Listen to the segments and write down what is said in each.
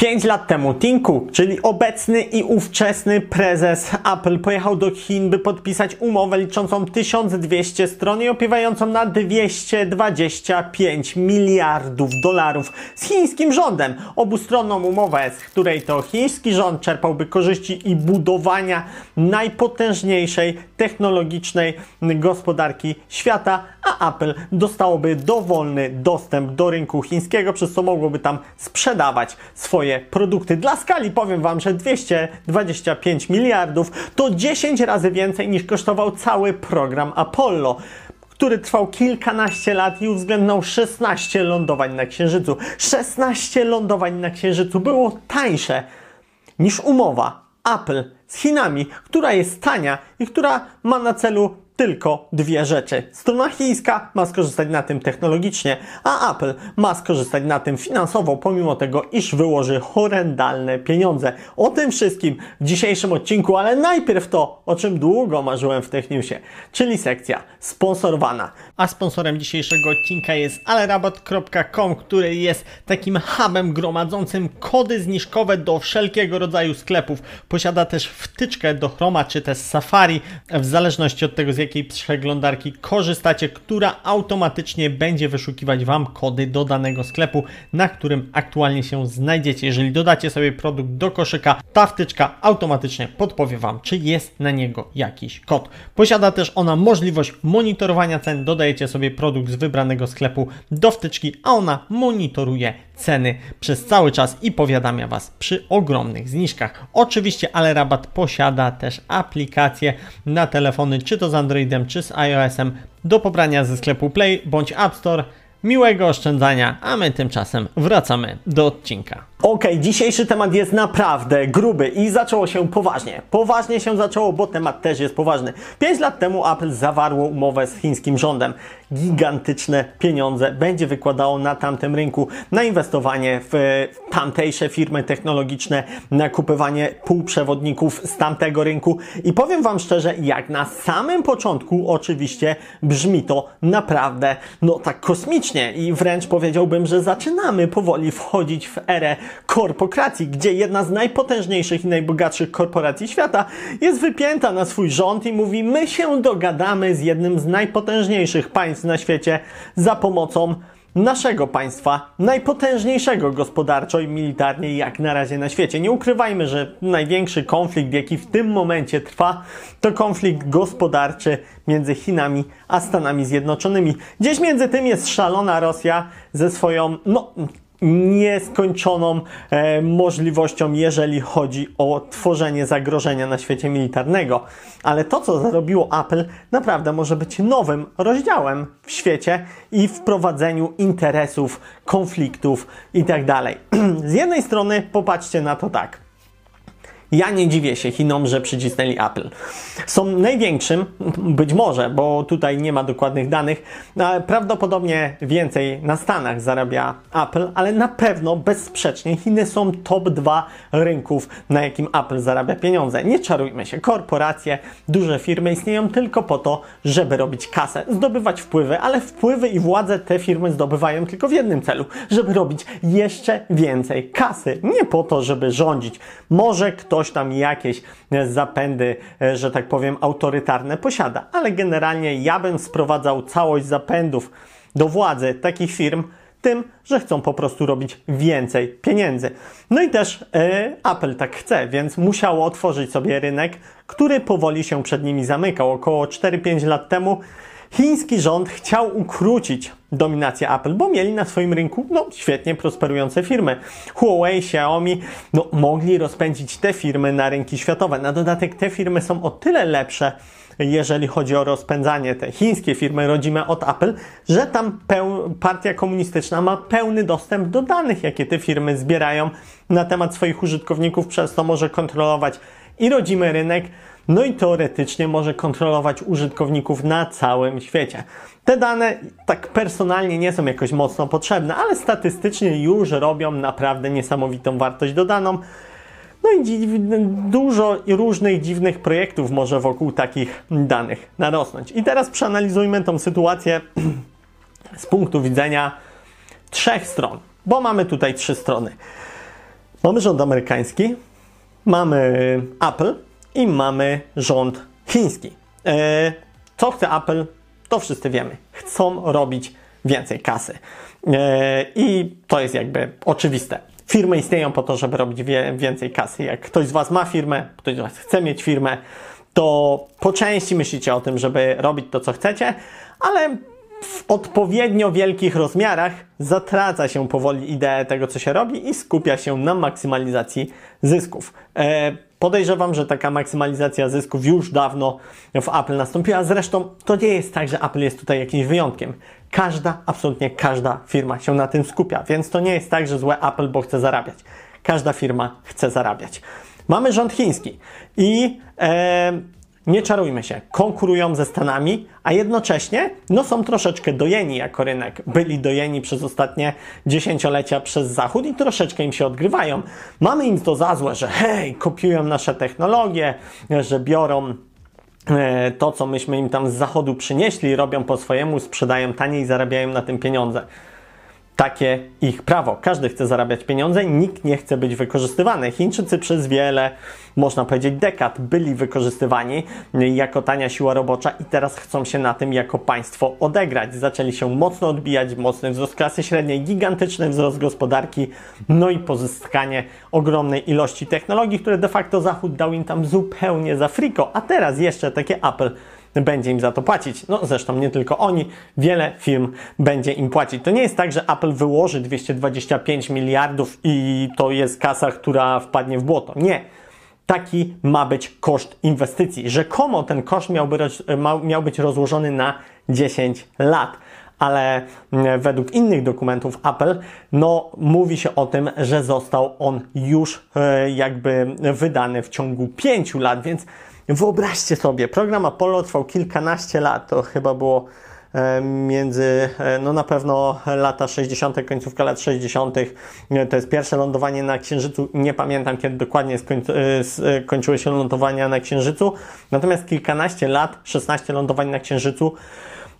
5 lat temu Tim Cook, czyli obecny i ówczesny prezes Apple, pojechał do Chin, by podpisać umowę liczącą 1200 stron i opiewającą na 225 miliardów dolarów z chińskim rządem. Obustronną umowę, z której to chiński rząd czerpałby korzyści i budowania najpotężniejszej technologicznej gospodarki świata, a Apple dostałoby dowolny dostęp do rynku chińskiego, przez co mogłoby tam sprzedawać swoje produkty. Dla skali powiem Wam, że 225 miliardów to 10 razy więcej niż kosztował cały program Apollo który trwał kilkanaście lat i uwzględniał 16 lądowań na Księżycu. 16 lądowań na Księżycu było tańsze niż umowa Apple z Chinami, która jest tania i która ma na celu tylko dwie rzeczy. Strona chińska ma skorzystać na tym technologicznie, a Apple ma skorzystać na tym finansowo, pomimo tego, iż wyłoży horrendalne pieniądze. O tym wszystkim w dzisiejszym odcinku, ale najpierw to, o czym długo marzyłem w TechNewsie, czyli sekcja sponsorowana. A sponsorem dzisiejszego odcinka jest alerabat.com, który jest takim hubem gromadzącym kody zniżkowe do wszelkiego rodzaju sklepów. Posiada też wtyczkę do Chroma czy też Safari, w zależności od tego z jakiej jakiej przeglądarki korzystacie, która automatycznie będzie wyszukiwać Wam kody do danego sklepu, na którym aktualnie się znajdziecie. Jeżeli dodacie sobie produkt do koszyka, ta wtyczka automatycznie podpowie Wam, czy jest na niego jakiś kod. Posiada też ona możliwość monitorowania cen. Dodajecie sobie produkt z wybranego sklepu do wtyczki, a ona monitoruje ceny przez cały czas i powiadamia Was przy ogromnych zniżkach. Oczywiście, ale rabat posiada też aplikacje na telefony, czy to z Androidem, czy z iOS-em do pobrania ze sklepu Play bądź App Store. Miłego oszczędzania, a my tymczasem wracamy do odcinka. Ok, dzisiejszy temat jest naprawdę gruby i zaczęło się poważnie. Poważnie się zaczęło, bo temat też jest poważny. 5 lat temu Apple zawarło umowę z chińskim rządem. Gigantyczne pieniądze będzie wykładało na tamtym rynku na inwestowanie w tamtejsze firmy technologiczne, na kupywanie półprzewodników z tamtego rynku. I powiem Wam szczerze, jak na samym początku oczywiście brzmi to naprawdę no tak kosmicznie i wręcz powiedziałbym, że zaczynamy powoli wchodzić w erę korporacji, gdzie jedna z najpotężniejszych i najbogatszych korporacji świata jest wypięta na swój rząd i mówi: My się dogadamy z jednym z najpotężniejszych państw na świecie za pomocą naszego państwa, najpotężniejszego gospodarczo i militarnie jak na razie na świecie. Nie ukrywajmy, że największy konflikt, jaki w tym momencie trwa, to konflikt gospodarczy między Chinami a Stanami Zjednoczonymi. Gdzieś między tym jest szalona Rosja ze swoją, no, nieskończoną e, możliwością, jeżeli chodzi o tworzenie zagrożenia na świecie militarnego. Ale to, co zrobiło Apple, naprawdę może być nowym rozdziałem w świecie i wprowadzeniu interesów, konfliktów itd. Tak Z jednej strony popatrzcie na to tak. Ja nie dziwię się Chinom, że przycisnęli Apple. Są największym, być może, bo tutaj nie ma dokładnych danych, prawdopodobnie więcej na Stanach zarabia Apple, ale na pewno bezsprzecznie Chiny są top 2 rynków, na jakim Apple zarabia pieniądze. Nie czarujmy się, korporacje, duże firmy istnieją tylko po to, żeby robić kasę, zdobywać wpływy, ale wpływy i władzę te firmy zdobywają tylko w jednym celu, żeby robić jeszcze więcej kasy. Nie po to, żeby rządzić. Może ktoś ktoś tam jakieś e, zapędy, e, że tak powiem, autorytarne posiada. Ale generalnie ja bym sprowadzał całość zapędów do władzy takich firm tym, że chcą po prostu robić więcej pieniędzy. No i też e, Apple tak chce, więc musiało otworzyć sobie rynek, który powoli się przed nimi zamykał. Około 4-5 lat temu chiński rząd chciał ukrócić dominację Apple, bo mieli na swoim rynku no, świetnie prosperujące firmy. Huawei, Xiaomi no, mogli rozpędzić te firmy na rynki światowe. Na dodatek te firmy są o tyle lepsze, jeżeli chodzi o rozpędzanie te chińskie firmy rodzime od Apple, że tam partia komunistyczna ma pełny dostęp do danych, jakie te firmy zbierają na temat swoich użytkowników, przez to może kontrolować i rodzimy rynek, no i teoretycznie może kontrolować użytkowników na całym świecie. Te dane tak personalnie nie są jakoś mocno potrzebne, ale statystycznie już robią naprawdę niesamowitą wartość dodaną. No i dużo różnych dziwnych projektów może wokół takich danych narosnąć. I teraz przeanalizujmy tą sytuację z punktu widzenia trzech stron, bo mamy tutaj trzy strony. Mamy rząd amerykański, mamy Apple i mamy rząd chiński. E, co chce Apple, to wszyscy wiemy. Chcą robić więcej kasy. E, I to jest jakby oczywiste. Firmy istnieją po to, żeby robić więcej kasy. Jak ktoś z Was ma firmę, ktoś z Was chce mieć firmę, to po części myślicie o tym, żeby robić to, co chcecie, ale w odpowiednio wielkich rozmiarach zatraca się powoli ideę tego, co się robi i skupia się na maksymalizacji zysków. Podejrzewam, że taka maksymalizacja zysków już dawno w Apple nastąpiła. Zresztą to nie jest tak, że Apple jest tutaj jakimś wyjątkiem. Każda, absolutnie każda firma się na tym skupia, więc to nie jest tak, że złe Apple, bo chce zarabiać. Każda firma chce zarabiać. Mamy rząd chiński i e, nie czarujmy się, konkurują ze Stanami, a jednocześnie no, są troszeczkę dojeni jako rynek. Byli dojeni przez ostatnie dziesięciolecia przez Zachód i troszeczkę im się odgrywają. Mamy im to za złe, że hej, kopiują nasze technologie, że biorą e, to, co myśmy im tam z zachodu przynieśli, robią po swojemu, sprzedają taniej i zarabiają na tym pieniądze takie ich prawo. Każdy chce zarabiać pieniądze, nikt nie chce być wykorzystywany. Chińczycy przez wiele, można powiedzieć, dekad byli wykorzystywani jako tania siła robocza i teraz chcą się na tym jako państwo odegrać. Zaczęli się mocno odbijać, mocny wzrost klasy średniej, gigantyczny wzrost gospodarki, no i pozyskanie ogromnej ilości technologii, które de facto Zachód dał im tam zupełnie za friko, a teraz jeszcze takie Apple będzie im za to płacić. No zresztą nie tylko oni, wiele firm będzie im płacić. To nie jest tak, że Apple wyłoży 225 miliardów i to jest kasa, która wpadnie w błoto. Nie. Taki ma być koszt inwestycji. Rzekomo ten koszt miałby, miał być rozłożony na 10 lat ale mm, według innych dokumentów Apple, no mówi się o tym, że został on już e, jakby wydany w ciągu 5 lat, więc Wyobraźcie sobie, program Apollo trwał kilkanaście lat, to chyba było e, między, e, no na pewno lata 60., końcówka lat 60., e, to jest pierwsze lądowanie na Księżycu. Nie pamiętam, kiedy dokładnie skończyły się lądowania na Księżycu, natomiast kilkanaście lat, 16 lądowań na Księżycu.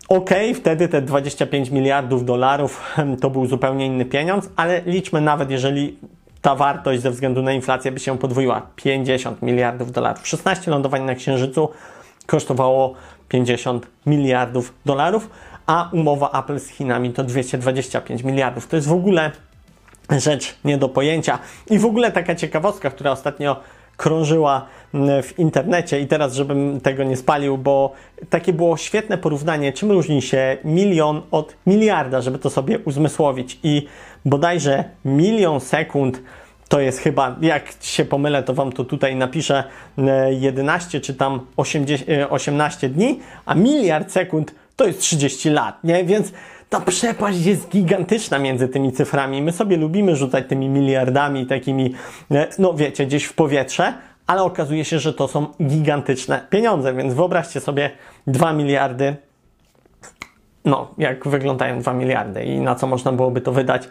OK, wtedy te 25 miliardów dolarów to był zupełnie inny pieniądz, ale liczmy nawet, jeżeli ta wartość ze względu na inflację by się podwoiła. 50 miliardów dolarów. 16 lądowań na Księżycu kosztowało 50 miliardów dolarów, a umowa Apple z Chinami to 225 miliardów. To jest w ogóle rzecz nie do pojęcia. I w ogóle taka ciekawostka, która ostatnio krążyła mm, w internecie i teraz, żebym tego nie spalił, bo takie było świetne porównanie, czym różni się milion od miliarda, żeby to sobie uzmysłowić. I bodajże milion sekund to jest chyba, jak się pomylę, to Wam to tutaj napiszę, 11 e, czy tam 18 e, dni, a miliard sekund to jest 30 lat, nie? Więc ta przepaść jest gigantyczna między tymi cyframi. My sobie lubimy rzucać tymi miliardami, takimi, e, no wiecie, gdzieś w powietrze, ale okazuje się, że to są gigantyczne pieniądze, więc wyobraźcie sobie 2 miliardy, no, jak wyglądają 2 miliardy i na co można byłoby to wydać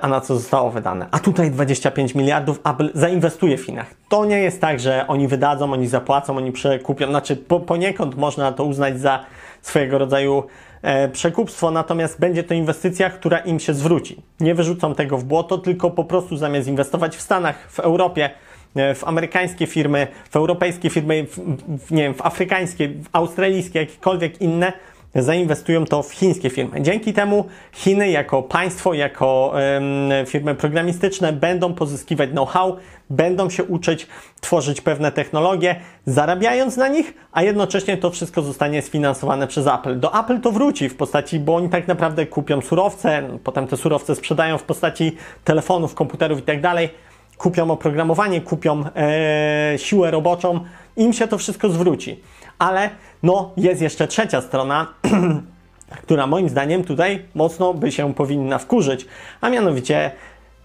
a na co zostało wydane. A tutaj 25 miliardów Apple zainwestuje w Chinach. To nie jest tak, że oni wydadzą, oni zapłacą, oni przekupią. Znaczy po, poniekąd można to uznać za swojego rodzaju E, przekupstwo, natomiast będzie to inwestycja, która im się zwróci. Nie wyrzucą tego w błoto, tylko po prostu zamiast inwestować w Stanach, w Europie, e, w amerykańskie firmy, w europejskie firmy, w, w, nie wiem, w afrykańskie, w australijskie, jakiekolwiek inne, zainwestują to w chińskie firmy. Dzięki temu Chiny jako państwo, jako um, firmy programistyczne będą pozyskiwać know-how, będą się uczyć tworzyć pewne technologie, zarabiając na nich, a jednocześnie to wszystko zostanie sfinansowane przez Apple. Do Apple to wróci w postaci, bo oni tak naprawdę kupią surowce, potem te surowce sprzedają w postaci telefonów, komputerów i tak dalej kupią oprogramowanie, kupią e, siłę roboczą, im się to wszystko zwróci. Ale no, jest jeszcze trzecia strona, która moim zdaniem tutaj mocno by się powinna wkurzyć, a mianowicie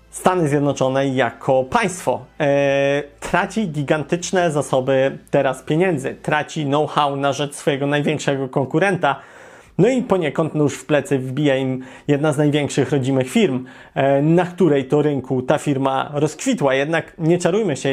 Stany Zjednoczone jako państwo e, traci gigantyczne zasoby teraz pieniędzy, traci know-how na rzecz swojego największego konkurenta. No i poniekąd nóż w plecy wbija im jedna z największych rodzimych firm, e, na której to rynku ta firma rozkwitła. Jednak nie czarujmy się,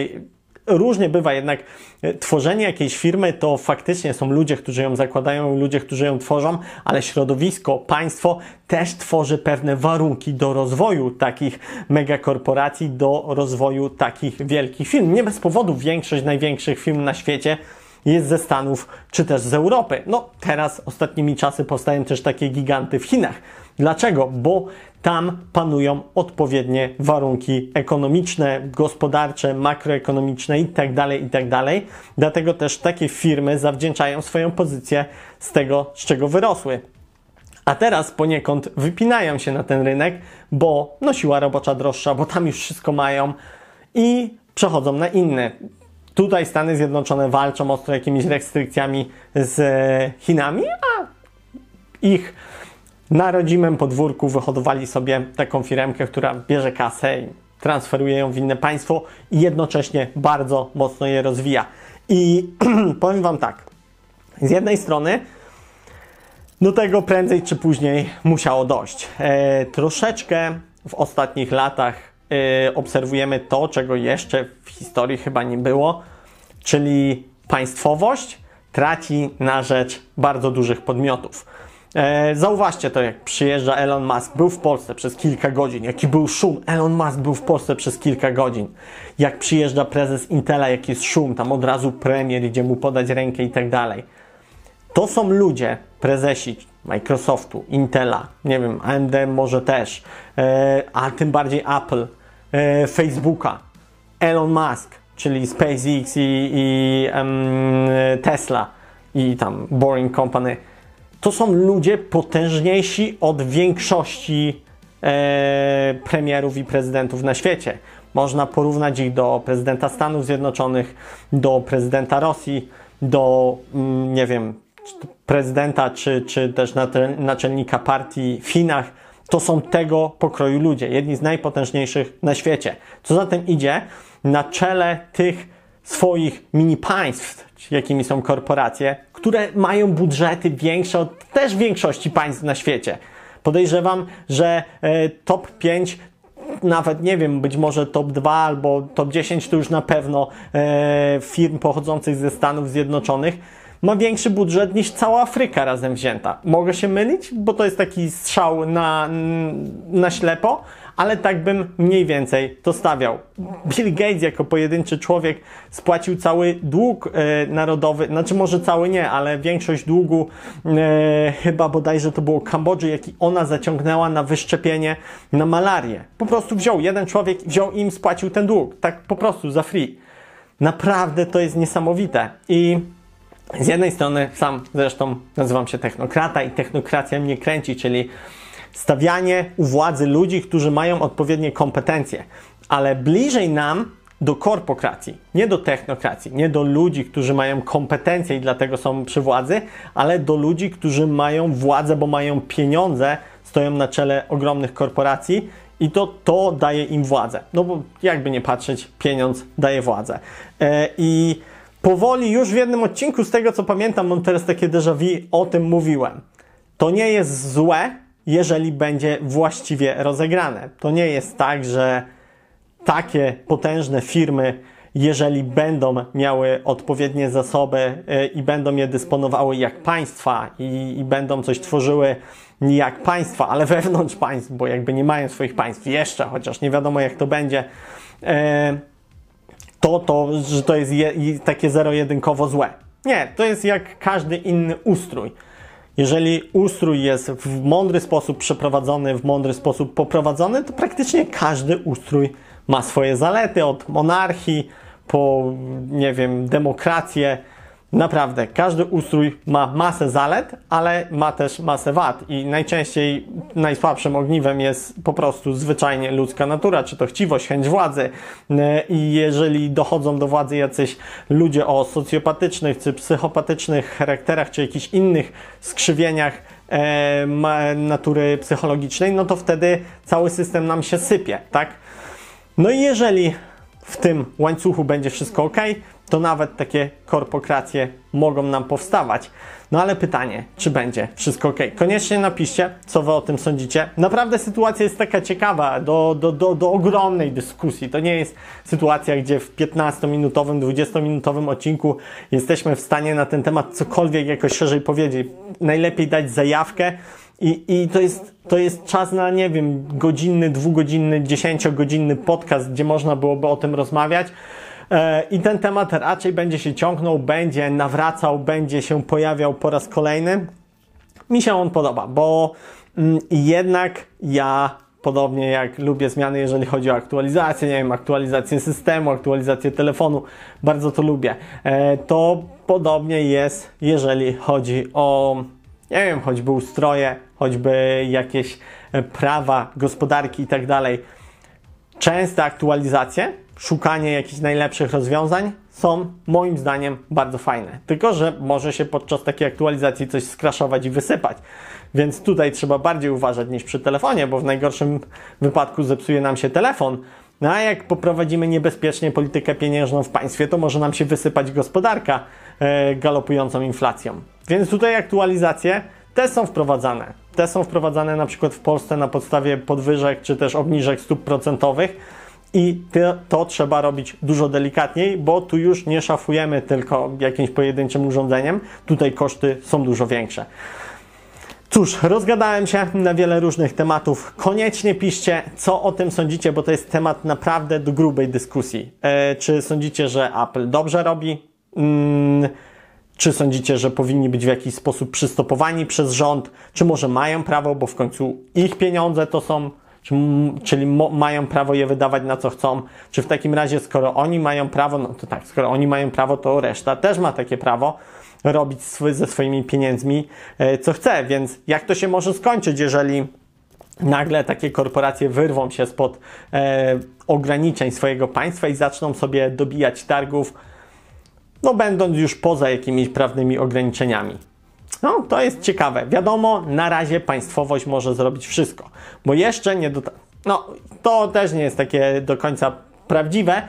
różnie bywa, jednak e, tworzenie jakiejś firmy to faktycznie są ludzie, którzy ją zakładają, ludzie, którzy ją tworzą, ale środowisko, państwo też tworzy pewne warunki do rozwoju takich megakorporacji, do rozwoju takich wielkich firm. Nie bez powodu większość największych firm na świecie jest ze Stanów czy też z Europy. No teraz ostatnimi czasy powstają też takie giganty w Chinach. Dlaczego? Bo tam panują odpowiednie warunki ekonomiczne, gospodarcze, makroekonomiczne itd., tak itd. Tak Dlatego też takie firmy zawdzięczają swoją pozycję z tego, z czego wyrosły. A teraz poniekąd wypinają się na ten rynek, bo no siła robocza droższa, bo tam już wszystko mają i przechodzą na inne. Tutaj Stany Zjednoczone walczą ostro jakimiś restrykcjami z Chinami, a ich na rodzimym podwórku wyhodowali sobie taką firmkę, która bierze kasę i transferuje ją w inne państwo i jednocześnie bardzo mocno je rozwija. I powiem Wam tak, z jednej strony do tego prędzej czy później musiało dojść. E, troszeczkę w ostatnich latach e, obserwujemy to, czego jeszcze w historii chyba nie było, czyli państwowość traci na rzecz bardzo dużych podmiotów. E, zauważcie to, jak przyjeżdża Elon Musk. Był w Polsce przez kilka godzin. Jaki był szum. Elon Musk był w Polsce przez kilka godzin. Jak przyjeżdża prezes Intela, jaki jest szum. Tam od razu premier idzie mu podać rękę i tak dalej. To są ludzie, prezesi Microsoftu, Intela, nie wiem, AMD może też, e, a tym bardziej Apple, e, Facebooka, Elon Musk, czyli SpaceX i, i Tesla i tam Boring Company to są ludzie potężniejsi od większości e, premierów i prezydentów na świecie. Można porównać ich do prezydenta Stanów Zjednoczonych, do prezydenta Rosji, do, mm, nie wiem, prezydenta czy, czy też naczelnika partii w Chinach. To są tego pokroju ludzie, jedni z najpotężniejszych na świecie. Co za tym idzie, na czele tych swoich mini państw, jakimi są korporacje, które mają budżety większe od też większości państw na świecie. Podejrzewam, że e, top 5 nawet nie wiem, być może top 2 albo top 10 to już na pewno e, firm pochodzących ze Stanów Zjednoczonych ma większy budżet niż cała Afryka razem wzięta. Mogę się mylić, bo to jest taki strzał na, na ślepo, ale tak bym mniej więcej to stawiał. Bill Gates jako pojedynczy człowiek spłacił cały dług e, narodowy, znaczy może cały nie, ale większość długu e, chyba bodajże to było Kambodży, jaki ona zaciągnęła na wyszczepienie na malarię. Po prostu wziął jeden człowiek, wziął im, spłacił ten dług. Tak po prostu za free. Naprawdę to jest niesamowite. I z jednej strony sam zresztą nazywam się technokrata i technokracja mnie kręci, czyli stawianie u władzy ludzi, którzy mają odpowiednie kompetencje, ale bliżej nam do korpokracji, nie do technokracji, nie do ludzi, którzy mają kompetencje i dlatego są przy władzy, ale do ludzi, którzy mają władzę, bo mają pieniądze, stoją na czele ogromnych korporacji i to, to daje im władzę. No bo jakby nie patrzeć, pieniądz daje władzę. E, I powoli już w jednym odcinku, z tego co pamiętam, mam teraz takie déjà vu, o tym mówiłem. To nie jest złe, jeżeli będzie właściwie rozegrane. To nie jest tak, że takie potężne firmy, jeżeli będą miały odpowiednie zasoby y, i będą je dysponowały jak państwa i, i będą coś tworzyły jak państwa, ale wewnątrz państw, bo jakby nie mają swoich państw jeszcze, chociaż nie wiadomo jak to będzie, y, to, to że to jest je, takie zero-jedynkowo złe. Nie, to jest jak każdy inny ustrój. Jeżeli ustrój jest w mądry sposób przeprowadzony, w mądry sposób poprowadzony, to praktycznie każdy ustrój ma swoje zalety, od monarchii po, nie wiem, demokrację, Naprawdę, każdy ustrój ma masę zalet, ale ma też masę wad i najczęściej najsłabszym ogniwem jest po prostu zwyczajnie ludzka natura, czy to chciwość, chęć władzy. I jeżeli dochodzą do władzy jacyś ludzie o socjopatycznych czy psychopatycznych charakterach, czy jakichś innych skrzywieniach e, natury psychologicznej, no to wtedy cały system nam się sypie, tak? No i jeżeli w tym łańcuchu będzie wszystko ok, to nawet takie korpokracje mogą nam powstawać. No ale pytanie, czy będzie wszystko ok? Koniecznie napiszcie, co wy o tym sądzicie. Naprawdę sytuacja jest taka ciekawa, do, do, do, do ogromnej dyskusji. To nie jest sytuacja, gdzie w 15-minutowym, 20-minutowym odcinku jesteśmy w stanie na ten temat cokolwiek jakoś szerzej powiedzieć. Najlepiej dać zajawkę, i, I to, jest, to jest czas na, nie wiem, godzinny, dwugodzinny, dziesięciogodzinny podcast, gdzie można byłoby o tym rozmawiać. E, I ten temat raczej będzie się ciągnął, będzie nawracał, będzie się pojawiał po raz kolejny. Mi się on podoba, bo mm, jednak ja podobnie jak lubię zmiany, jeżeli chodzi o aktualizację, nie wiem, aktualizację systemu, aktualizację telefonu, bardzo to lubię. E, to podobnie jest, jeżeli chodzi o nie wiem, choćby ustroje, choćby jakieś e, prawa, gospodarki i tak dalej. Częste aktualizacje, szukanie jakichś najlepszych rozwiązań są moim zdaniem bardzo fajne. Tylko, że może się podczas takiej aktualizacji coś skraszować i wysypać. Więc tutaj trzeba bardziej uważać niż przy telefonie, bo w najgorszym wypadku zepsuje nam się telefon. No a jak poprowadzimy niebezpiecznie politykę pieniężną w państwie, to może nam się wysypać gospodarka e, galopującą inflacją. Więc tutaj aktualizacje te są wprowadzane. Te są wprowadzane na przykład w Polsce na podstawie podwyżek czy też obniżek stóp procentowych. I to, trzeba robić dużo delikatniej, bo tu już nie szafujemy tylko jakimś pojedynczym urządzeniem. Tutaj koszty są dużo większe. Cóż, rozgadałem się na wiele różnych tematów. Koniecznie piszcie, co o tym sądzicie, bo to jest temat naprawdę do grubej dyskusji. E, czy sądzicie, że Apple dobrze robi? Mm, czy sądzicie, że powinni być w jakiś sposób przystopowani przez rząd? Czy może mają prawo, bo w końcu ich pieniądze to są, czyli mają prawo je wydawać na co chcą? Czy w takim razie, skoro oni mają prawo, no to tak, skoro oni mają prawo, to reszta też ma takie prawo robić swy, ze swoimi pieniędzmi e, co chce. Więc jak to się może skończyć, jeżeli nagle takie korporacje wyrwą się spod e, ograniczeń swojego państwa i zaczną sobie dobijać targów? no będąc już poza jakimiś prawnymi ograniczeniami. No, to jest ciekawe. Wiadomo, na razie państwowość może zrobić wszystko, bo jeszcze nie do... No, to też nie jest takie do końca prawdziwe,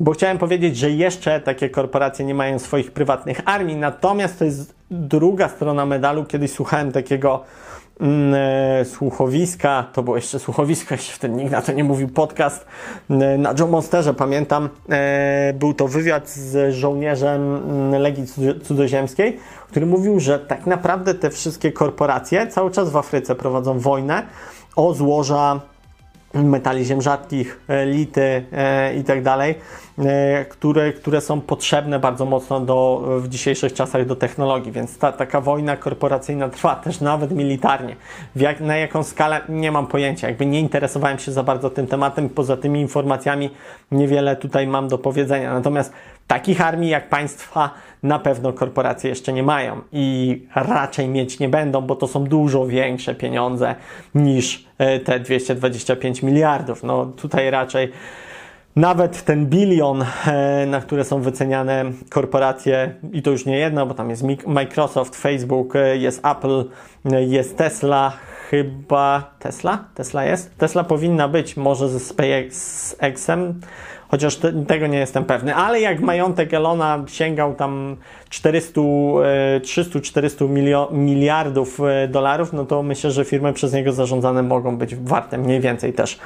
bo chciałem powiedzieć, że jeszcze takie korporacje nie mają swoich prywatnych armii, natomiast to jest druga strona medalu. Kiedyś słuchałem takiego słuchowiska, to było jeszcze słuchowisko, jeszcze wtedy nikt na to nie mówił, podcast e, na Joe Monsterze, pamiętam, e, był to wywiad z żołnierzem mm, Legii Cudzoziemskiej, który mówił, że tak naprawdę te wszystkie korporacje cały czas w Afryce prowadzą wojnę o złoża metali ziem rzadkich, e, lity e, e, które, które są potrzebne bardzo mocno do, w dzisiejszych czasach do technologii, więc ta, taka wojna korporacyjna trwa też nawet militarnie. Jak, na jaką skalę nie mam pojęcia, jakby nie interesowałem się za bardzo tym tematem, poza tymi informacjami niewiele tutaj mam do powiedzenia. Natomiast takich armii jak państwa na pewno korporacje jeszcze nie mają i raczej mieć nie będą, bo to są dużo większe pieniądze niż e, te 225 miliardów. No tutaj raczej nawet ten bilion, e, na które są wyceniane korporacje, i to już nie jedna, bo tam jest Microsoft, Facebook, e, jest Apple, jest Tesla, chyba Tesla? Tesla jest? Tesla powinna być, może ze SpaceXem chociaż te, tego nie jestem pewny, ale jak majątek Elona sięgał tam 300-400 e, miliardów e, dolarów, no to myślę, że firmy przez niego zarządzane mogą być warte mniej więcej też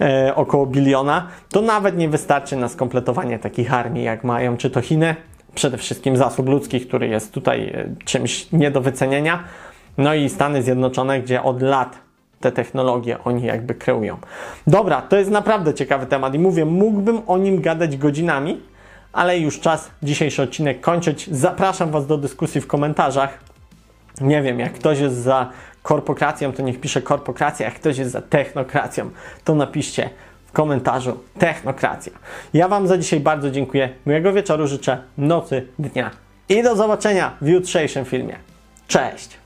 e, około biliona. To nawet nie wystarczy na skompletowanie takich armii, jak mają czy to Chiny, przede wszystkim zasób ludzki, który jest tutaj e, czymś nie do wycenienia, no i Stany Zjednoczone, gdzie od lat te technologie oni jakby kreują. Dobra, to jest naprawdę ciekawy temat i mówię, mógłbym o nim gadać godzinami, ale już czas dzisiejszy odcinek kończyć. Zapraszam Was do dyskusji w komentarzach. Nie wiem, jak ktoś jest za korpokracją, to niech pisze korpokracja, jak ktoś jest za technokracją, to napiszcie w komentarzu technokracja. Ja Wam za dzisiaj bardzo dziękuję. Miłego wieczoru życzę, nocy, dnia i do zobaczenia w jutrzejszym filmie. Cześć!